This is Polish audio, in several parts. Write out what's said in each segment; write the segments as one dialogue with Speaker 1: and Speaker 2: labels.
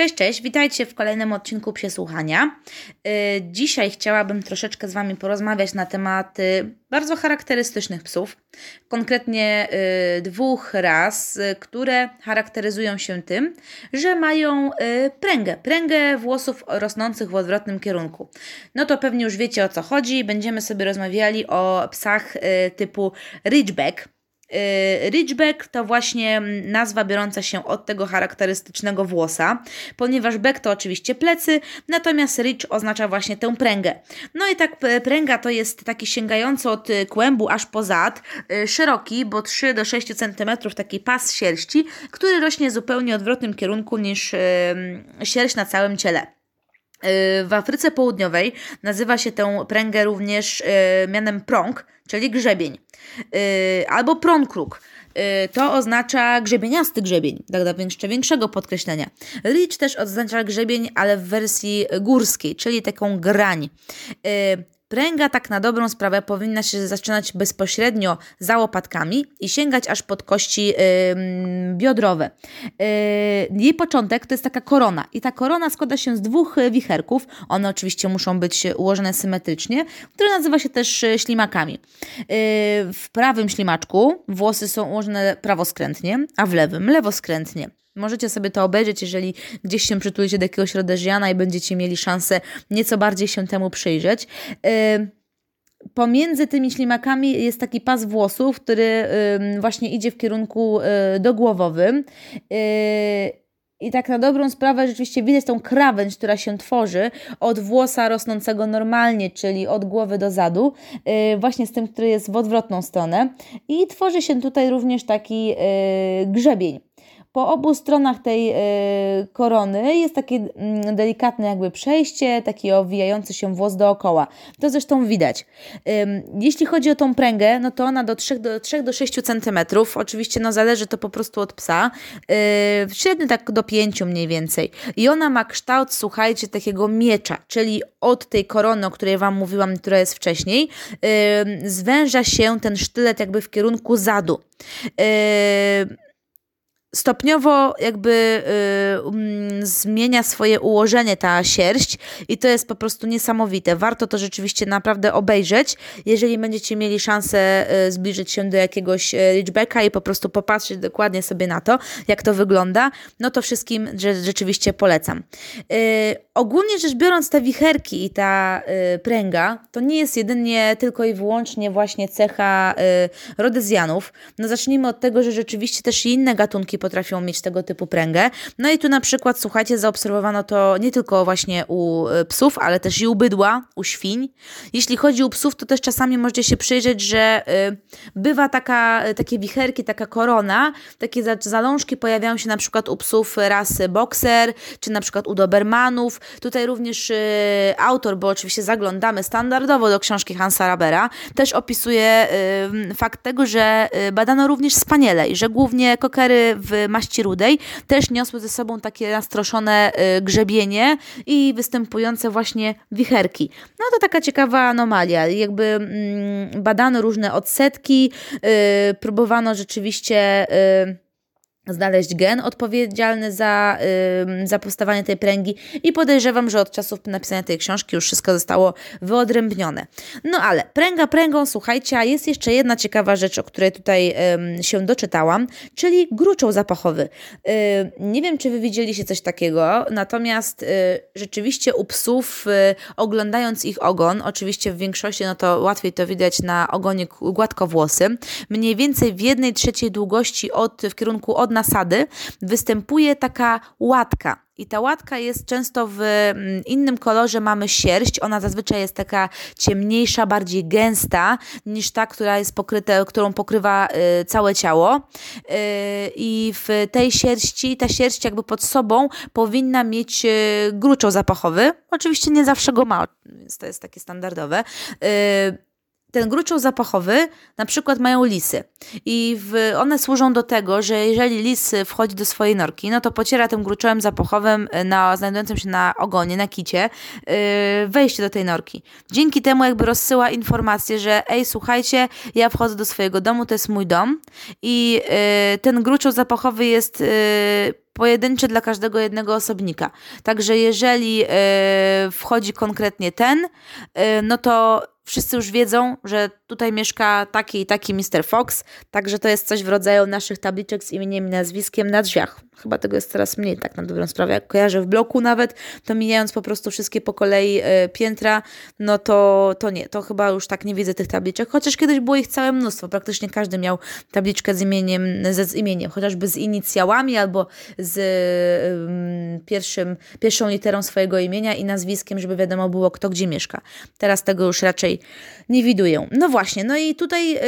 Speaker 1: Cześć, cześć, witajcie w kolejnym odcinku Psie Słuchania. Yy, dzisiaj chciałabym troszeczkę z Wami porozmawiać na tematy bardzo charakterystycznych psów, konkretnie yy, dwóch ras, yy, które charakteryzują się tym, że mają pręgę, pręgę włosów rosnących w odwrotnym kierunku. No to pewnie już wiecie o co chodzi, będziemy sobie rozmawiali o psach typu Ridgeback, Y, ridgeback to właśnie nazwa biorąca się od tego charakterystycznego włosa, ponieważ back to oczywiście plecy, natomiast ridge oznacza właśnie tę pręgę. No i tak pręga to jest taki sięgający od kłębu aż po zad, y, szeroki, bo 3 do 6 cm taki pas sierści, który rośnie zupełnie odwrotnym kierunku niż sierść na całym ciele. Y, w Afryce Południowej nazywa się tę pręgę również mianem prąg, czyli grzebień, yy, albo prąkruk. To oznacza grzebieniasty grzebień, tak dla jeszcze większego podkreślenia. Ridge też oznacza grzebień, ale w wersji górskiej, czyli taką grań. Pręga tak na dobrą sprawę powinna się zaczynać bezpośrednio za łopatkami i sięgać aż pod kości yy, biodrowe. Yy, jej początek to jest taka korona i ta korona składa się z dwóch wicherków. One oczywiście muszą być ułożone symetrycznie, które nazywa się też ślimakami. Yy, w prawym ślimaczku włosy są ułożone prawoskrętnie, a w lewym lewoskrętnie. Możecie sobie to obejrzeć, jeżeli gdzieś się przytulicie do jakiegoś rodeziana i będziecie mieli szansę nieco bardziej się temu przyjrzeć. Pomiędzy tymi ślimakami jest taki pas włosów, który właśnie idzie w kierunku y, dogłowowym. Y, I tak na dobrą sprawę rzeczywiście widać tą krawędź, która się tworzy od włosa rosnącego normalnie, czyli od głowy do zadu, y, właśnie z tym, który jest w odwrotną stronę. I tworzy się tutaj również taki grzebień. Po obu stronach tej y, korony jest takie y, delikatne jakby przejście, taki owijający się włos dookoła. To zresztą widać. Jeśli chodzi o tą pręgę, no to ona do 3 do, 3 do 6 cm. Oczywiście no zależy to po prostu od psa. Y, średnio tak do 5 mniej więcej. I ona ma kształt, słuchajcie, takiego miecza, czyli od tej korony, o której Wam mówiłam, która jest wcześniej, zwęża się ten sztylet jakby w kierunku zadu stopniowo jakby y, um, zmienia swoje ułożenie ta sierść i to jest po prostu niesamowite. Warto to rzeczywiście naprawdę obejrzeć, jeżeli będziecie mieli szansę y, zbliżyć się do jakiegoś y, Ridgebacka i po prostu popatrzeć dokładnie sobie na to, jak to wygląda, no to wszystkim rzeczywiście polecam. Y, ogólnie rzecz biorąc, te wicherki i ta y, pręga to nie jest jedynie tylko i wyłącznie właśnie cecha y, rodezjanów. No zacznijmy od tego, że rzeczywiście też i inne gatunki potrafią mieć tego typu pręgę. No i tu na przykład, słuchajcie, zaobserwowano to nie tylko właśnie u e, psów, ale też i u bydła, u świń. Jeśli chodzi o psów, to też czasami możecie się przyjrzeć, że y, bywa taka, e, takie wicherki, taka korona, takie zalążki pojawiają się na przykład u psów rasy boxer, czy na przykład u dobermanów. Tutaj również autor, bo oczywiście zaglądamy standardowo do książki Hansa Rabera, też opisuje fakt tego, że badano również spaniele i że głównie kokery w maści rudej też niosły ze sobą takie nastroszone y, grzebienie i występujące właśnie wicherki. No to taka ciekawa anomalia. Jakby mm, badano różne odsetki, y, próbowano rzeczywiście y, znaleźć gen odpowiedzialny za, yy, za powstawanie tej pręgi i podejrzewam, że od czasów napisania tej książki już wszystko zostało wyodrębnione. No ale pręga pręgą, słuchajcie, a jest jeszcze jedna ciekawa rzecz, o której tutaj się doczytałam, czyli gruczoł zapachowy. Nie wiem, czy wy widzieliście coś takiego, natomiast y, rzeczywiście u psów, y, oglądając ich ogon, oczywiście w większości, no to łatwiej to widać na ogonie gładkowłosy, mniej więcej w jednej trzeciej długości od, w kierunku od nasady występuje taka łatka. I ta łatka jest często w mm, innym kolorze, mamy sierść. Ona zazwyczaj jest taka ciemniejsza, bardziej gęsta niż ta, która jest pokryta, którą pokrywa y, całe ciało. Y, I w tej sierści, ta sierść jakby pod sobą powinna mieć y, gruczoł zapachowy. Oczywiście nie zawsze go ma, więc to jest takie standardowe. Y, ten gruczoł zapachowy na przykład mają lisy i w, one służą do tego, że jeżeli lis wchodzi do swojej norki, no to pociera tym gruczołem zapachowym na, znajdującym się na ogonie, na kicie, yy, wejście do tej norki. Dzięki temu jakby rozsyła informację, że ej, słuchajcie, ja wchodzę do swojego domu, to jest mój dom i yy, ten gruczoł zapachowy jest yy, pojedynczy dla każdego jednego osobnika. Także jeżeli wchodzi konkretnie ten, no to wszyscy już wiedzą, że tutaj mieszka taki i taki Mr. Fox, także to jest coś w rodzaju naszych tabliczek z imieniem i nazwiskiem na drzwiach. Chyba tego jest coraz mniej, tak na dobrą sprawę. Jak kojarzę w bloku nawet, to mijając po prostu wszystkie po kolei y, piętra, no to, to nie, to chyba już tak nie widzę tych tabliczek, chociaż kiedyś było ich całe mnóstwo. Praktycznie każdy miał tabliczkę z imieniem, z imieniem, chociażby z inicjałami albo z y, pierwszym, pierwszą literą swojego imienia i nazwiskiem, żeby wiadomo było, kto gdzie mieszka. Teraz tego już raczej nie widuję. No właśnie, no i tutaj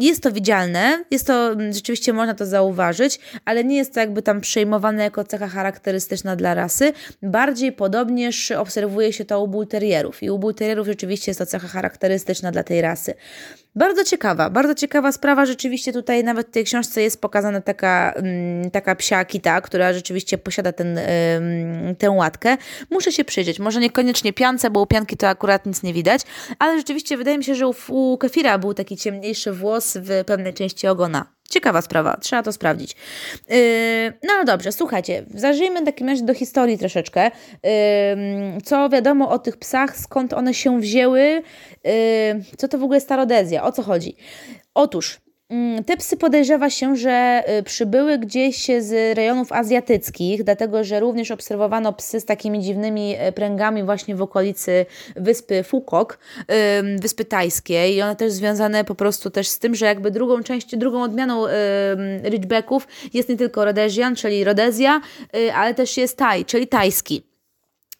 Speaker 1: jest to widzialne, jest to, rzeczywiście można to zauważyć, ale nie jest to jakby tam przejmowane jako cecha charakterystyczna dla rasy. Bardziej podobnież obserwuje się to u bulterierów i u bulterierów rzeczywiście jest to cecha charakterystyczna dla tej rasy. Bardzo ciekawa, bardzo ciekawa sprawa. Rzeczywiście tutaj nawet w tej książce jest pokazana taka, mm, taka psia kita, która rzeczywiście posiada ten, tę łatkę. Muszę się przyjrzeć. Może niekoniecznie piance, bo u pianki to akurat nic nie widać, ale rzeczywiście wydaje mi się, że u, u kefira był taki ciemniejszy włos w pewnej części ogona. Ciekawa sprawa, trzeba to sprawdzić. Yy, no, dobrze, słuchajcie, zażyjmy w takim razie do historii troszeczkę. Yy, co wiadomo o tych psach, skąd one się wzięły, yy, co to w ogóle jest starodezja, o co chodzi? Otóż te psy podejrzewa się, że y, przybyły gdzieś z rejonów azjatyckich, dlatego że również obserwowano psy z takimi dziwnymi y, pręgami właśnie w okolicy wyspy Fukok, wyspy tajskiej i one też związane po prostu też z tym, że jakby drugą częścią, drugą odmianą Ridgebacków jest nie tylko Rhodesian, czyli Rhodezja, y, ale też jest Taj, czyli tajski.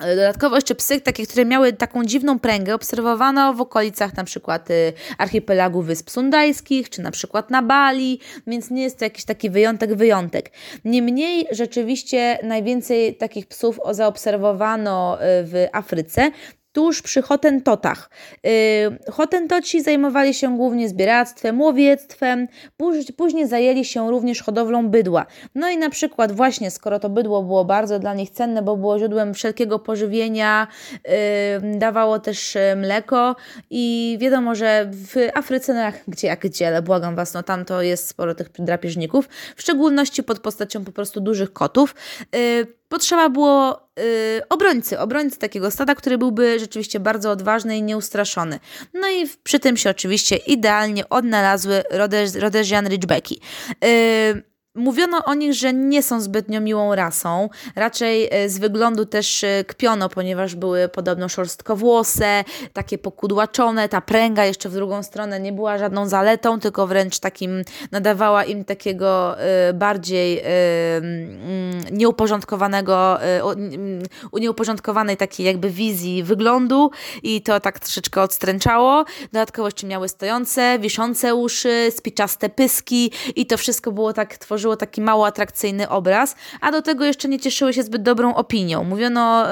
Speaker 1: Dodatkowo jeszcze psy, takie, które miały taką dziwną pręgę, obserwowano w okolicach na przykład y, archipelagu Wysp Sundajskich, czy na przykład na Bali, więc nie jest to jakiś taki wyjątek, wyjątek. Niemniej rzeczywiście najwięcej takich psów zaobserwowano y, w Afryce, tuż przy Hotentotach. Yy, Hotentoci zajmowali się głównie zbieractwem, łowiectwem, później zajęli się również hodowlą bydła. No i na przykład właśnie, skoro to bydło było bardzo dla nich cenne, bo było źródłem wszelkiego pożywienia, yy, dawało też yy, mleko i wiadomo, że w Afryce, no gdzie, jak gdzie, ale błagam Was, no tam to jest sporo tych drapieżników, w szczególności pod postacią po prostu dużych kotów, potrzeba było y, obrońcy, obrońcy takiego stada, który byłby rzeczywiście bardzo odważny i nieustraszony. No i przy tym się oczywiście idealnie odnalazły Rhodesian Ridgebacki. Y, Mówiono o nich, że nie są zbytnio miłą rasą. Raczej e, z wyglądu też e, kpiono, ponieważ były podobno szorstkowłose, takie pokudłaczone. Ta pręga jeszcze w drugą stronę nie była żadną zaletą, tylko wręcz takim nadawała im takiego e, bardziej nieuporządkowanego, nieuporządkowanej takiej jakby wizji wyglądu i to tak troszeczkę odstręczało. Dodatkowo jeszcze miały stojące, wiszące uszy, spiczaste pyski i to wszystko było tak tworzone tworzyło taki mało atrakcyjny obraz, a do tego jeszcze nie cieszyły się zbyt dobrą opinią. Mówiono,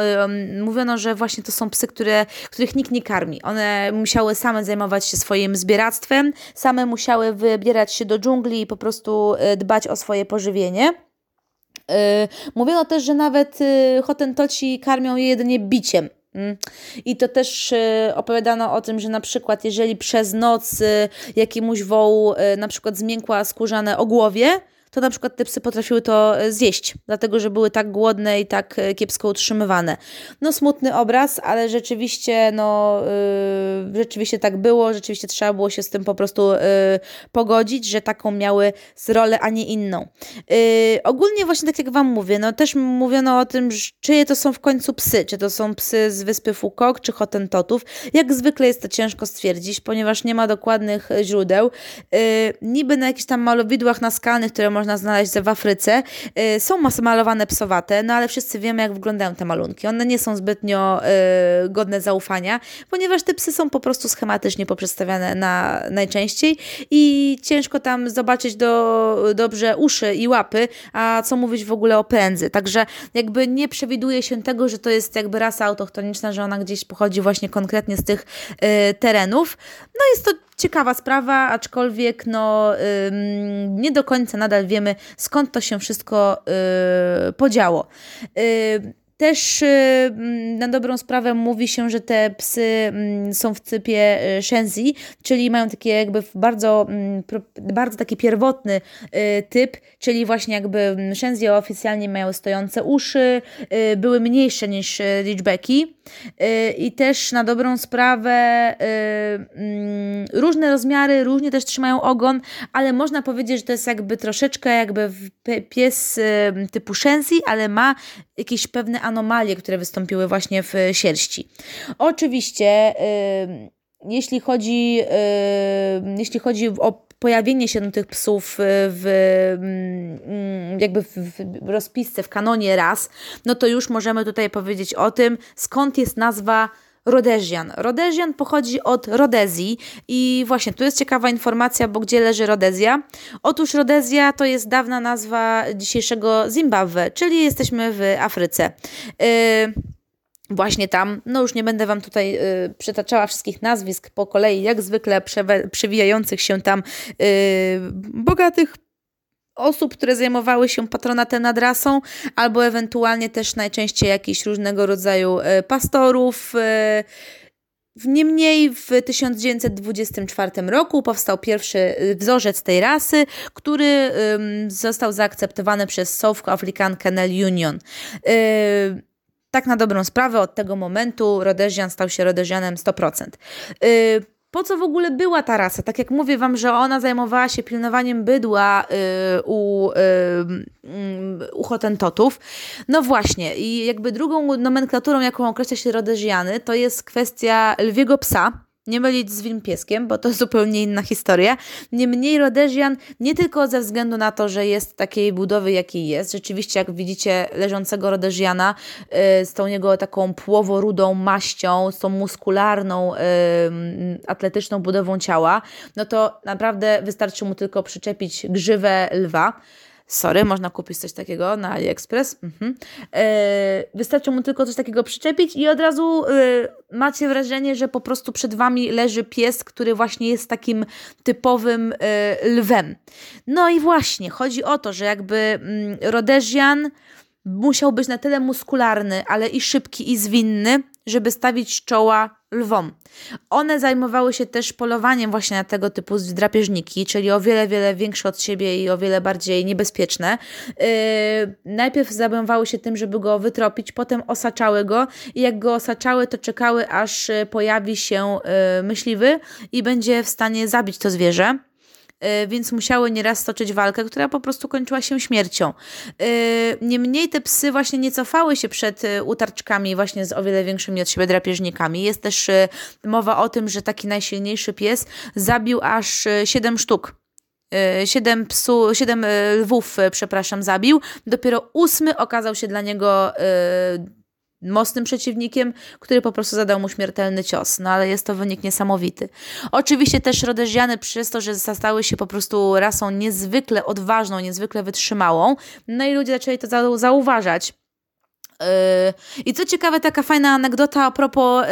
Speaker 1: mówiono że właśnie to są psy, które, których nikt nie karmi. One musiały same zajmować się swoim zbieractwem, same musiały wybierać się do dżungli i po prostu yy, dbać o swoje pożywienie. Yy, mówiono też, że nawet yy, hotentoci karmią je jedynie biciem. Mm. I to też opowiadano o tym, że na przykład jeżeli przez noc jakiemuś wołu na przykład zmiękła skórzane ogłowie, to na przykład te psy potrafiły to e, zjeść, dlatego że były tak głodne i tak e, kiepsko utrzymywane. No smutny obraz, ale rzeczywiście, no yy, rzeczywiście tak było, rzeczywiście trzeba było się z tym po prostu yy, pogodzić, że taką miały rolę, a nie inną. Yy, ogólnie właśnie tak jak Wam mówię, no też mówiono o tym, czyje to są w końcu psy, czy to są psy z wyspy Fukok, czy Hotentotów. Jak zwykle jest to ciężko stwierdzić, ponieważ nie ma dokładnych źródeł. niby na jakichś tam malowidłach naskalnych, które można można znaleźć w Afryce. Y, są malowane psowate, no ale wszyscy wiemy, jak wyglądają te malunki. One nie są zbytnio y, godne zaufania, ponieważ te psy są po prostu schematycznie poprzedstawiane na najczęściej i ciężko tam zobaczyć do, dobrze uszy i łapy, a co mówić w ogóle o pędzy. Także jakby nie przewiduje się tego, że to jest jakby rasa autochtoniczna, że ona gdzieś pochodzi właśnie konkretnie z tych y, terenów. No jest to ciekawa sprawa, aczkolwiek no, nie do końca nadal wiemy, skąd to się wszystko yy, podziało. Też y, na dobrą sprawę mówi się, że te psy mm, są w typie y, Shenzi, czyli mają takie jakby bardzo, mm, bardzo taki pierwotny y, typ, czyli właśnie jakby Shenzi oficjalnie mają stojące uszy, były mniejsze niż Ridgebacki i też na dobrą sprawę mm, różne rozmiary, różnie też trzymają ogon, ale można powiedzieć, że to jest jakby troszeczkę jakby pies typu Shenzi, ale ma jakieś pewne anomalie, które wystąpiły właśnie w sierści. Oczywiście, yy, jeśli chodzi, yy, jeśli chodzi o pojawienie się tych psów w, mm, jakby w rozpisce, w kanonie ras, no to już możemy tutaj powiedzieć o tym, skąd jest nazwa Rodezjan. Rodezjan pochodzi od Rodezji i właśnie tu jest ciekawa informacja, bo gdzie leży Rodezja? Otóż Rodezja to jest dawna nazwa dzisiejszego Zimbabwe, czyli jesteśmy w Afryce. Yy, właśnie tam. No już nie będę Wam tutaj y, przytaczała wszystkich nazwisk po kolei, jak zwykle przewijających się tam y, bogatych osób, które zajmowały się patronatem nad rasą, albo ewentualnie też najczęściej jakichś różnego rodzaju e, pastorów. E, niemniej w 1924 roku powstał pierwszy e, wzorzec tej rasy, który został zaakceptowany przez South African Kennel Union. Tak na dobrą sprawę od tego momentu Rhodesian stał się Rhodesianem 100% po co w ogóle była ta rasa? Tak jak mówię Wam, że ona zajmowała się pilnowaniem bydła y, u, y, y, u hotentotów. No właśnie, i jakby drugą nomenklaturą, jaką określa się Rodezjany, to jest kwestia lwiego psa, nie mylić z Wilmpieskiem, bo to zupełnie inna historia. Niemniej Rodezjan nie tylko ze względu na to, że jest takiej budowy, jakiej jest. Rzeczywiście, jak widzicie leżącego Rodezjana yy, z tą jego taką płoworudą maścią, z tą muskularną, yy, atletyczną budową ciała, no to naprawdę wystarczy mu tylko przyczepić grzywę lwa. Sorry, można kupić coś takiego na AliExpress. Mhm. E, wystarczy mu tylko coś takiego przyczepić i od razu e, macie wrażenie, że po prostu przed wami leży pies, który właśnie jest takim typowym e, lwem. No i właśnie, chodzi o to, że jakby mm, musiał być na tyle muskularny, ale i szybki i zwinny, żeby stawić czoła lwom. One zajmowały się też polowaniem właśnie na tego typu drapieżniki, czyli o wiele, wiele większe od siebie i o wiele bardziej niebezpieczne. Yy, najpierw zajmowały się tym, żeby go wytropić, potem osaczały go i jak go osaczały, to czekały, aż pojawi się yy, myśliwy i będzie w stanie zabić to zwierzę. E, więc musiały nieraz stoczyć walkę, która po prostu kończyła się śmiercią. E, niemniej te psy właśnie nie cofały się przed e, utarczkami właśnie z o wiele większymi od siebie drapieżnikami. Jest też mowa o tym, że taki najsilniejszy pies zabił aż 7 sztuk. Siedem, psu, siedem lwów, przepraszam, zabił. Dopiero ósmy okazał się dla niego mocnym przeciwnikiem, który po prostu zadał mu śmiertelny cios. No ale jest to wynik niesamowity. Oczywiście też Rodeziany przez to, że stały się po prostu rasą niezwykle odważną, niezwykle wytrzymałą, no i ludzie zaczęli to zauważać. Yy, I co ciekawe, taka fajna anegdota a propos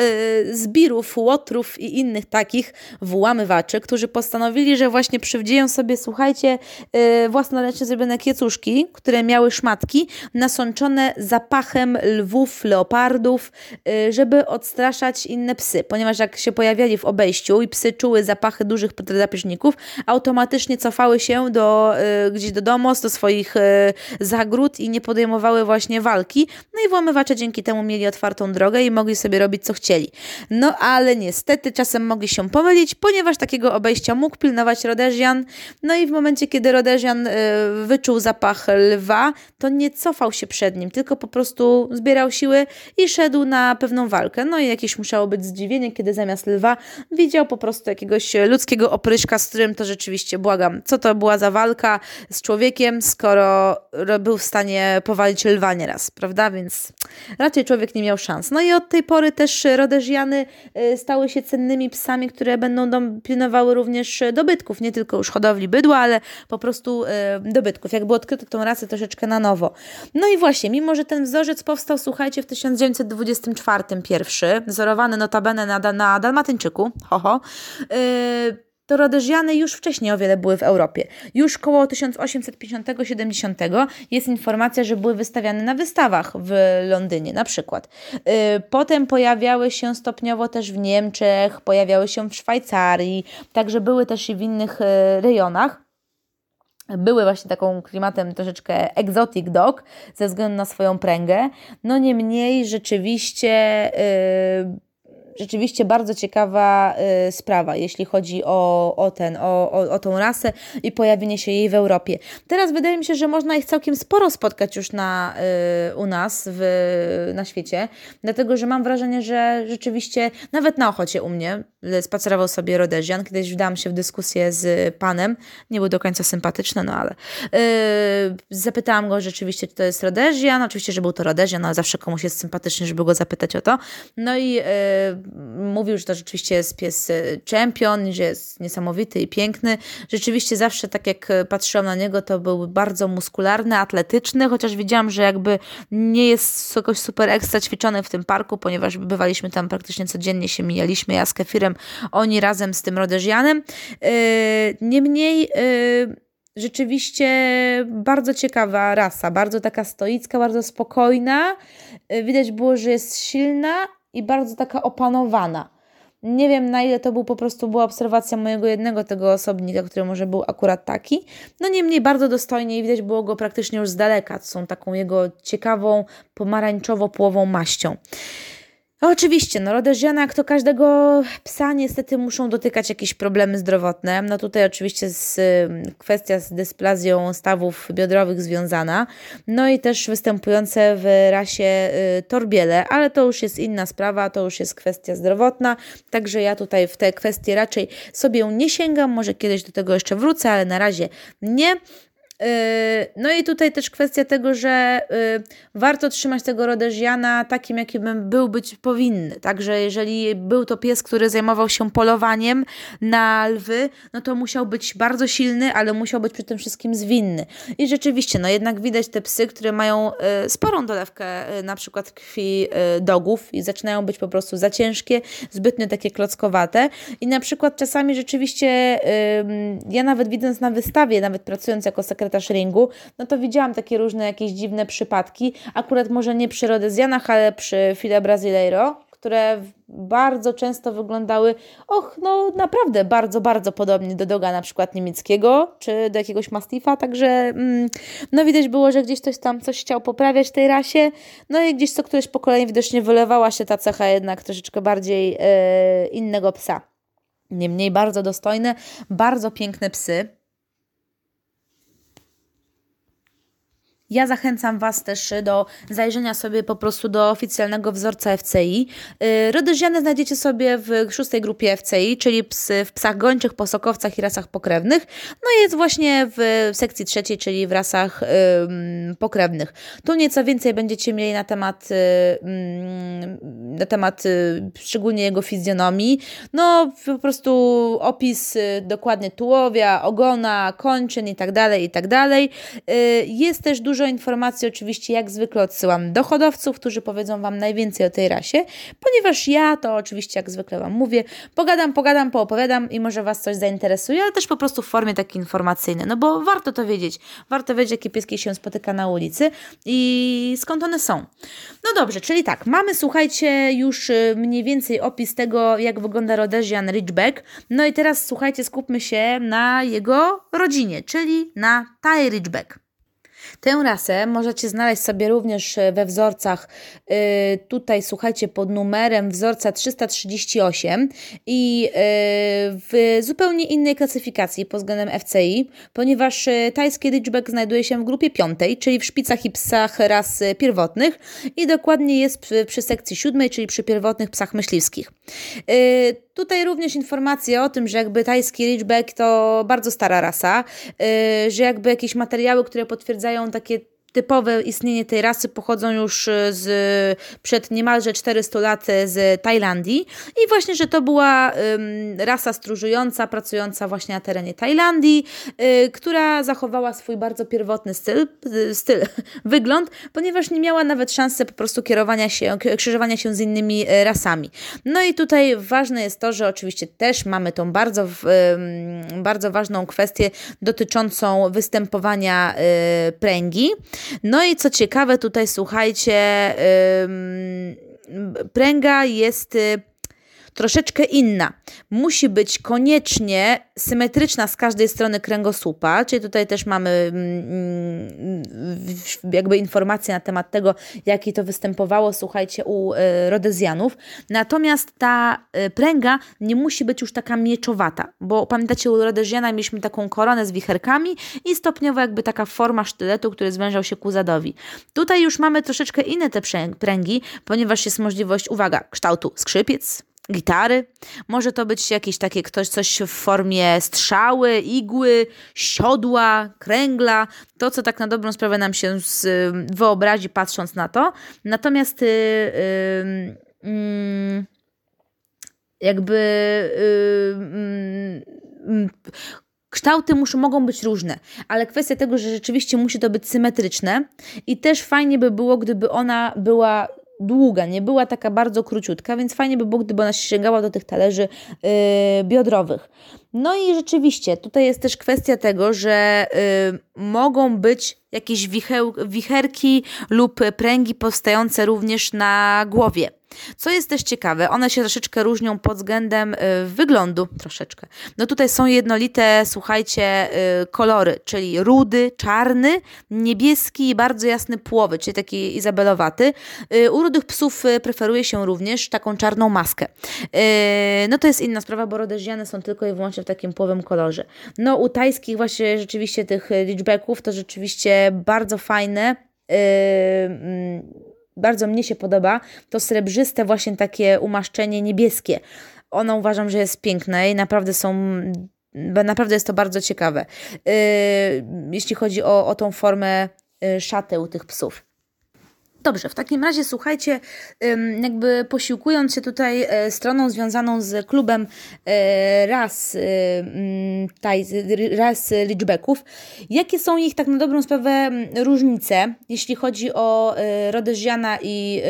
Speaker 1: yy, zbirów, łotrów i innych takich włamywaczy, którzy postanowili, że właśnie przywdzieją sobie, słuchajcie, yy, własnoręcznie zrobione kiecuszki, które miały szmatki nasączone zapachem lwów, leopardów, żeby odstraszać inne psy, ponieważ jak się pojawiali w obejściu i psy czuły zapachy dużych drapieżników, automatycznie cofały się do, gdzieś do domu, do swoich zagród i nie podejmowały właśnie walki, no i włamywacze dzięki temu mieli otwartą drogę i mogli sobie robić co chcieli. No ale niestety czasem mogli się pomylić, ponieważ takiego obejścia mógł pilnować Rodezian, no i w momencie, kiedy Rodezian y, wyczuł zapach lwa, to nie cofał się przed nim, tylko po prostu zbierał siły i szedł na pewną walkę. No i jakieś musiało być zdziwienie, kiedy zamiast lwa widział po prostu jakiegoś ludzkiego opryszka, z którym to rzeczywiście, błagam, co to była za walka z człowiekiem, skoro był w stanie powalić lwa nieraz, prawda? Więc raczej człowiek nie miał szans. No i od tej pory też Rodeziany y, stały się cennymi psami, które będą pilnowały również dobytków, nie tylko już hodowli bydła, ale po prostu y, dobytków. Jakby odkryto tą rasę troszeczkę na nowo. No i właśnie, mimo że ten wzorzec powstał, słuchajcie, w 1924 pierwszy, wzorowany notabene na, na Dalmatyńczyku, yy, to Rodeziany już wcześniej o wiele były w Europie. Już koło 1850-70 jest informacja, że były wystawiane na wystawach w Londynie na przykład. Y, potem pojawiały się stopniowo też w Niemczech, pojawiały się w Szwajcarii, także były też i w innych y, rejonach były właśnie taką klimatem troszeczkę exotic dog ze względu na swoją pręgę. No niemniej rzeczywiście yy, rzeczywiście bardzo ciekawa y, sprawa, jeśli chodzi o, o ten, o, o, o tą rasę i pojawienie się jej w Europie. Teraz wydaje mi się, że można ich całkiem sporo spotkać już na, y, u nas w, na świecie, dlatego że mam wrażenie, że rzeczywiście nawet na Ochocie u mnie spacerował sobie Rodezian. Kiedyś wdałam się w dyskusję z panem, nie był do końca sympatyczny, no ale y, zapytałam go rzeczywiście, czy to jest Rodezian, oczywiście, że był to Rodezian, ale zawsze komuś jest sympatyczny, żeby go zapytać o to. No i mówił, że to rzeczywiście jest pies czempion, że jest niesamowity i piękny. Rzeczywiście zawsze tak jak patrzyłam na niego, to był bardzo muskularny, atletyczny, chociaż widziałam, że jakby nie jest jakoś super ekstra ćwiczony w tym parku, ponieważ bywaliśmy tam praktycznie codziennie, się mijaliśmy, ja z Kefirem, oni razem z tym Rodezianem. Yy, niemniej yy, rzeczywiście bardzo ciekawa rasa, bardzo taka stoicka, bardzo spokojna. Widać było, że jest silna, i bardzo taka opanowana. Nie wiem na ile to był po prostu była obserwacja mojego jednego tego osobnika, który może był akurat taki. No niemniej bardzo dostojnie i widać było go praktycznie już z daleka. Są taką jego ciekawą, pomarańczowo-płową maścią. No oczywiście, no Rodeziana, jak to każdego psa, niestety muszą dotykać jakieś problemy zdrowotne. No tutaj oczywiście z, kwestia z dysplazją stawów biodrowych związana. No i też występujące w rasie y, torbiele, ale to już jest inna sprawa, to już jest kwestia zdrowotna. Także ja tutaj w te kwestie raczej sobie nie sięgam. Może kiedyś do tego jeszcze wrócę, ale na razie nie. Yy, no i tutaj też kwestia tego, że yy, warto trzymać tego Rodeziana takim, jakim był być powinny. Także jeżeli był to pies, który zajmował się polowaniem na lwy, no to musiał być bardzo silny, ale musiał być przy tym wszystkim zwinny. I rzeczywiście, no jednak widać te psy, które mają yy, sporą dolewkę na przykład krwi dogów i zaczynają być po prostu za ciężkie, zbytnio takie klockowate. I na przykład czasami rzeczywiście ja nawet widząc na wystawie, nawet pracując jako sekretarz sekretarz ringu, no to widziałam takie różne jakieś dziwne przypadki, akurat może nie przy Rodezjanach, ale przy File Brasileiro, które bardzo często wyglądały, och, no naprawdę bardzo, bardzo podobnie do doga na przykład niemieckiego, czy do jakiegoś mastifa, także mm, no widać było, że gdzieś ktoś tam coś chciał poprawiać tej rasie, no i gdzieś co któreś pokolenie widocznie wylewała się ta cecha jednak troszeczkę bardziej yy, innego psa. Niemniej bardzo dostojne, bardzo piękne psy. Ja zachęcam Was też do zajrzenia sobie po prostu do oficjalnego wzorca FCI. Y, Rodeziany znajdziecie sobie w szóstej grupie FCI, czyli psy w psach gończych, posokowcach i rasach pokrewnych. No i jest właśnie w sekcji trzeciej, czyli w rasach ym, pokrewnych. Tu nieco więcej będziecie mieli na temat, ym, na temat y, szczególnie jego fizjonomii. No po prostu opis y, dokładnie tułowia, ogona, kończyn i tak dalej, i tak dalej. Jest też dużo Dużo informacji oczywiście jak zwykle odsyłam do hodowców, którzy powiedzą Wam najwięcej o tej rasie, ponieważ ja to oczywiście jak zwykle Wam mówię, pogadam, pogadam, poopowiadam i może Was coś zainteresuje, ale też po prostu w formie takiej informacyjnej, no bo warto to wiedzieć, warto wiedzieć jakie pieski się spotyka na ulicy i skąd one są. No dobrze, czyli tak, mamy słuchajcie już y, mniej więcej opis tego jak wygląda Rhodesian Ridgeback, no i teraz słuchajcie skupmy się na jego rodzinie, czyli na Thai Ridgeback. Tę rasę możecie znaleźć sobie również e, we wzorcach, e, tutaj słuchajcie, pod numerem wzorca 338 i e, w zupełnie innej klasyfikacji pod względem FCI, ponieważ tajski Ridgeback znajduje się w grupie piątej, czyli w szpicach i psach ras pierwotnych i dokładnie jest przy sekcji siódmej, czyli przy pierwotnych psach myśliwskich. Tutaj również informacje o tym, że jakby tajski Ridgeback to bardzo stara rasa, że jakby jakieś materiały, które potwierdzają takie typowe istnienie tej rasy pochodzą już e, z, przed niemalże 400 lat e, z Tajlandii i właśnie, że to była rasa stróżująca, pracująca właśnie na terenie Tajlandii, y, która zachowała swój bardzo pierwotny styl, styl, wygląd, ponieważ nie miała nawet szansy po prostu kierowania się, krzyżowania się z innymi rasami. No i tutaj ważne jest to, że oczywiście też mamy tą bardzo, bardzo ważną kwestię dotyczącą występowania pręgi. No i co ciekawe, tutaj słuchajcie, pręga jest y, troszeczkę inna. Musi być koniecznie symetryczna z każdej strony kręgosłupa, czyli tutaj też mamy mm, mm, jakby informacje na temat tego, jakie to występowało, słuchajcie, u e, Rodezjanów. Natomiast ta e, pręga nie musi być już taka mieczowata, bo pamiętacie, u Rodezjana mieliśmy taką koronę z wicherkami i stopniowo jakby taka forma sztyletu, który zwężał się ku zadowi. Tutaj już mamy troszeczkę inne te pręgi, ponieważ jest możliwość, uwaga, kształtu skrzypiec, gitary. Może to być jakieś takie ktoś, coś w formie strzały, igły, siodła, kręgla. To, co tak na dobrą sprawę nam się z, wyobrazi patrząc na to. Natomiast yy, yy, jakby yy, Kształty muszą, mogą być różne, ale kwestia tego, że rzeczywiście musi to być symetryczne i też fajnie by było, gdyby ona była długa, nie była taka bardzo króciutka, więc fajnie by było, gdyby ona sięgała do tych talerzy yy, biodrowych. No i rzeczywiście, tutaj jest też kwestia tego, że yy, mogą być jakieś wicheł, wicherki lub pręgi powstające również na głowie. Co jest też ciekawe, one się troszeczkę różnią pod względem y, wyglądu, troszeczkę. No tutaj są jednolite, słuchajcie, y, kolory, czyli rudy, czarny, niebieski i bardzo jasny płowy, czyli taki izabelowaty. Y, u rudych psów preferuje się również taką czarną maskę. No to jest inna sprawa, bo rodeziane są tylko i wyłącznie takim płowym kolorze. No u tajskich właśnie rzeczywiście tych liczbeków to rzeczywiście bardzo fajne. Mm, bardzo mnie się podoba, to srebrzyste właśnie takie umaszczenie niebieskie. Ono uważam, że jest piękne i naprawdę są naprawdę jest to bardzo ciekawe. Yy, jeśli chodzi o, o tą formę yy, szaty u tych psów. Dobrze, w takim razie słuchajcie, jakby posiłkując się tutaj e, stroną związaną z klubem e, ras, ras liczbeków, jakie są ich tak na dobrą sprawę różnice, jeśli chodzi o e, Rodeziana i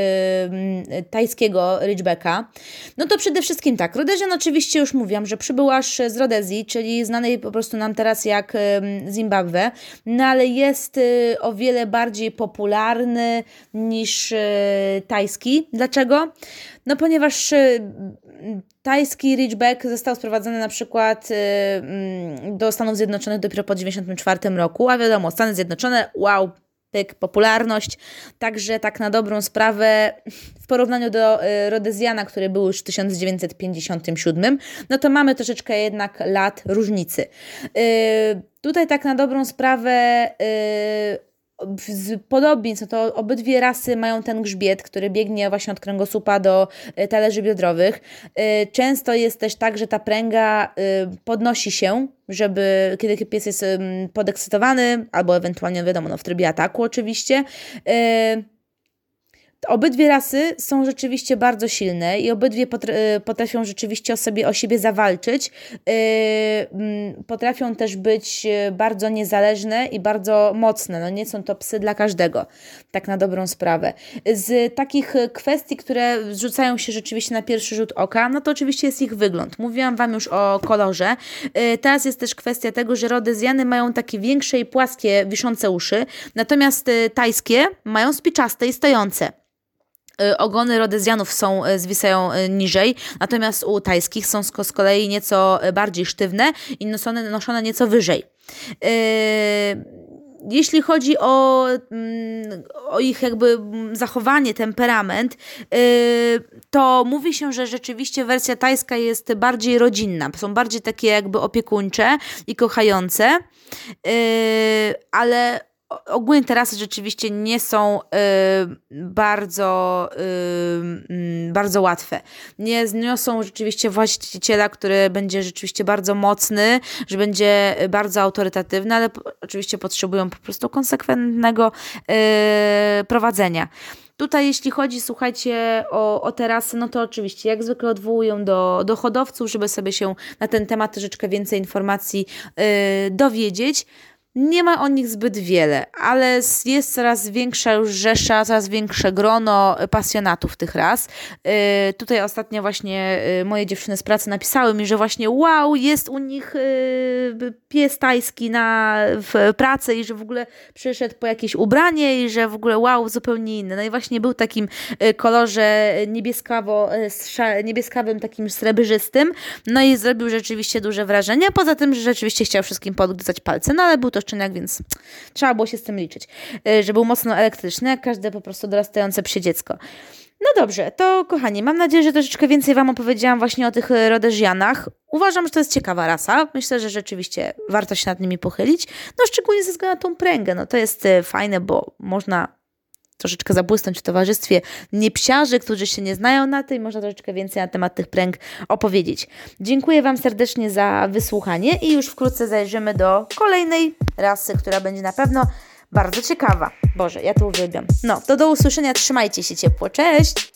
Speaker 1: tajskiego Ridgebacka? No to przede wszystkim tak, Rodezian oczywiście już mówiłam, że przybył aż z Rodezji, czyli znanej po prostu nam teraz jak Zimbabwe, no ale jest o wiele bardziej popularny niż e, tajski. Dlaczego? No ponieważ e, tajski Ridgeback został sprowadzony na przykład e, mm, do Stanów Zjednoczonych dopiero po 1994 roku, a wiadomo, Stany Zjednoczone, wow, pyk, popularność. Także tak na dobrą sprawę w porównaniu do Rodezjana, który był już w 1957, no to mamy troszeczkę jednak lat różnicy. Tutaj tak na dobrą sprawę z podobieństw, to obydwie rasy mają ten grzbiet, który biegnie właśnie od kręgosłupa do e, talerzy biodrowych. E, często jest też tak, że ta pręga e, podnosi się, żeby kiedy pies jest podekscytowany, albo ewentualnie wiadomo, no w trybie ataku oczywiście, Obydwie rasy są rzeczywiście bardzo silne i obydwie y, potrafią rzeczywiście o, sobie, o siebie zawalczyć. Y, potrafią też być y, bardzo niezależne i bardzo mocne. No nie są to psy dla każdego, tak na dobrą sprawę. Z takich kwestii, które rzucają się rzeczywiście na pierwszy rzut oka, no to oczywiście jest ich wygląd. Mówiłam Wam już o kolorze. Teraz jest też kwestia tego, że rodezjany mają takie większe i płaskie, wiszące uszy, natomiast tajskie mają spiczaste i stojące. Y, ogony rodezjanów są, y, zwisają y, niżej, natomiast u tajskich są z kolei nieco bardziej sztywne i noszone, noszone nieco wyżej. jeśli chodzi o, mm, o ich jakby zachowanie, temperament, to mówi się, że rzeczywiście wersja tajska jest bardziej rodzinna. Są bardziej takie jakby opiekuńcze i kochające, ale ogólnie te rasy rzeczywiście nie są y, bardzo, y, bardzo łatwe. Nie zniosą rzeczywiście właściciela, który będzie rzeczywiście bardzo mocny, że będzie bardzo autorytatywny, ale oczywiście potrzebują po prostu konsekwentnego y, prowadzenia. Tutaj, jeśli chodzi, słuchajcie, o, o terasy, no to oczywiście, jak zwykle odwołują do, do hodowców, żeby sobie się na ten temat troszeczkę więcej informacji yy, dowiedzieć. Nie ma o nich zbyt wiele, ale jest coraz większa już rzesza, coraz większe grono pasjonatów tych ras. Yy, tutaj ostatnio właśnie yy, moje dziewczyny z pracy napisały mi, że właśnie wow, jest u nich yy, pies tajski na, w pracy i że w ogóle przyszedł po jakieś ubranie i że w ogóle wow, zupełnie inny. No i właśnie był takim y, kolorze niebieskawo, y, niebieskawym, takim srebrzystym, no i zrobił rzeczywiście duże wrażenie, poza tym, że rzeczywiście chciał wszystkim podgryzać palce, no ale był to rozczynek, więc trzeba było się z tym liczyć, y, że był mocno elektryczny, jak każde po prostu dorastające psie dziecko. No dobrze, to kochani, mam nadzieję, że troszeczkę więcej Wam opowiedziałam właśnie o tych y, rodeżianach. Uważam, że to jest ciekawa rasa. Myślę, że rzeczywiście warto się nad nimi pochylić. No szczególnie ze względu na tą pręgę. No to jest y, fajne, bo można troszeczkę zabłysnąć w towarzystwie niepsiarzy, którzy się nie znają na tym, można troszeczkę więcej na temat tych pręg opowiedzieć. Dziękuję Wam serdecznie za wysłuchanie i już wkrótce zajrzymy do kolejnej rasy, która będzie na pewno bardzo ciekawa. Boże, ja to uwielbiam. No, to do usłyszenia, trzymajcie się ciepło, cześć!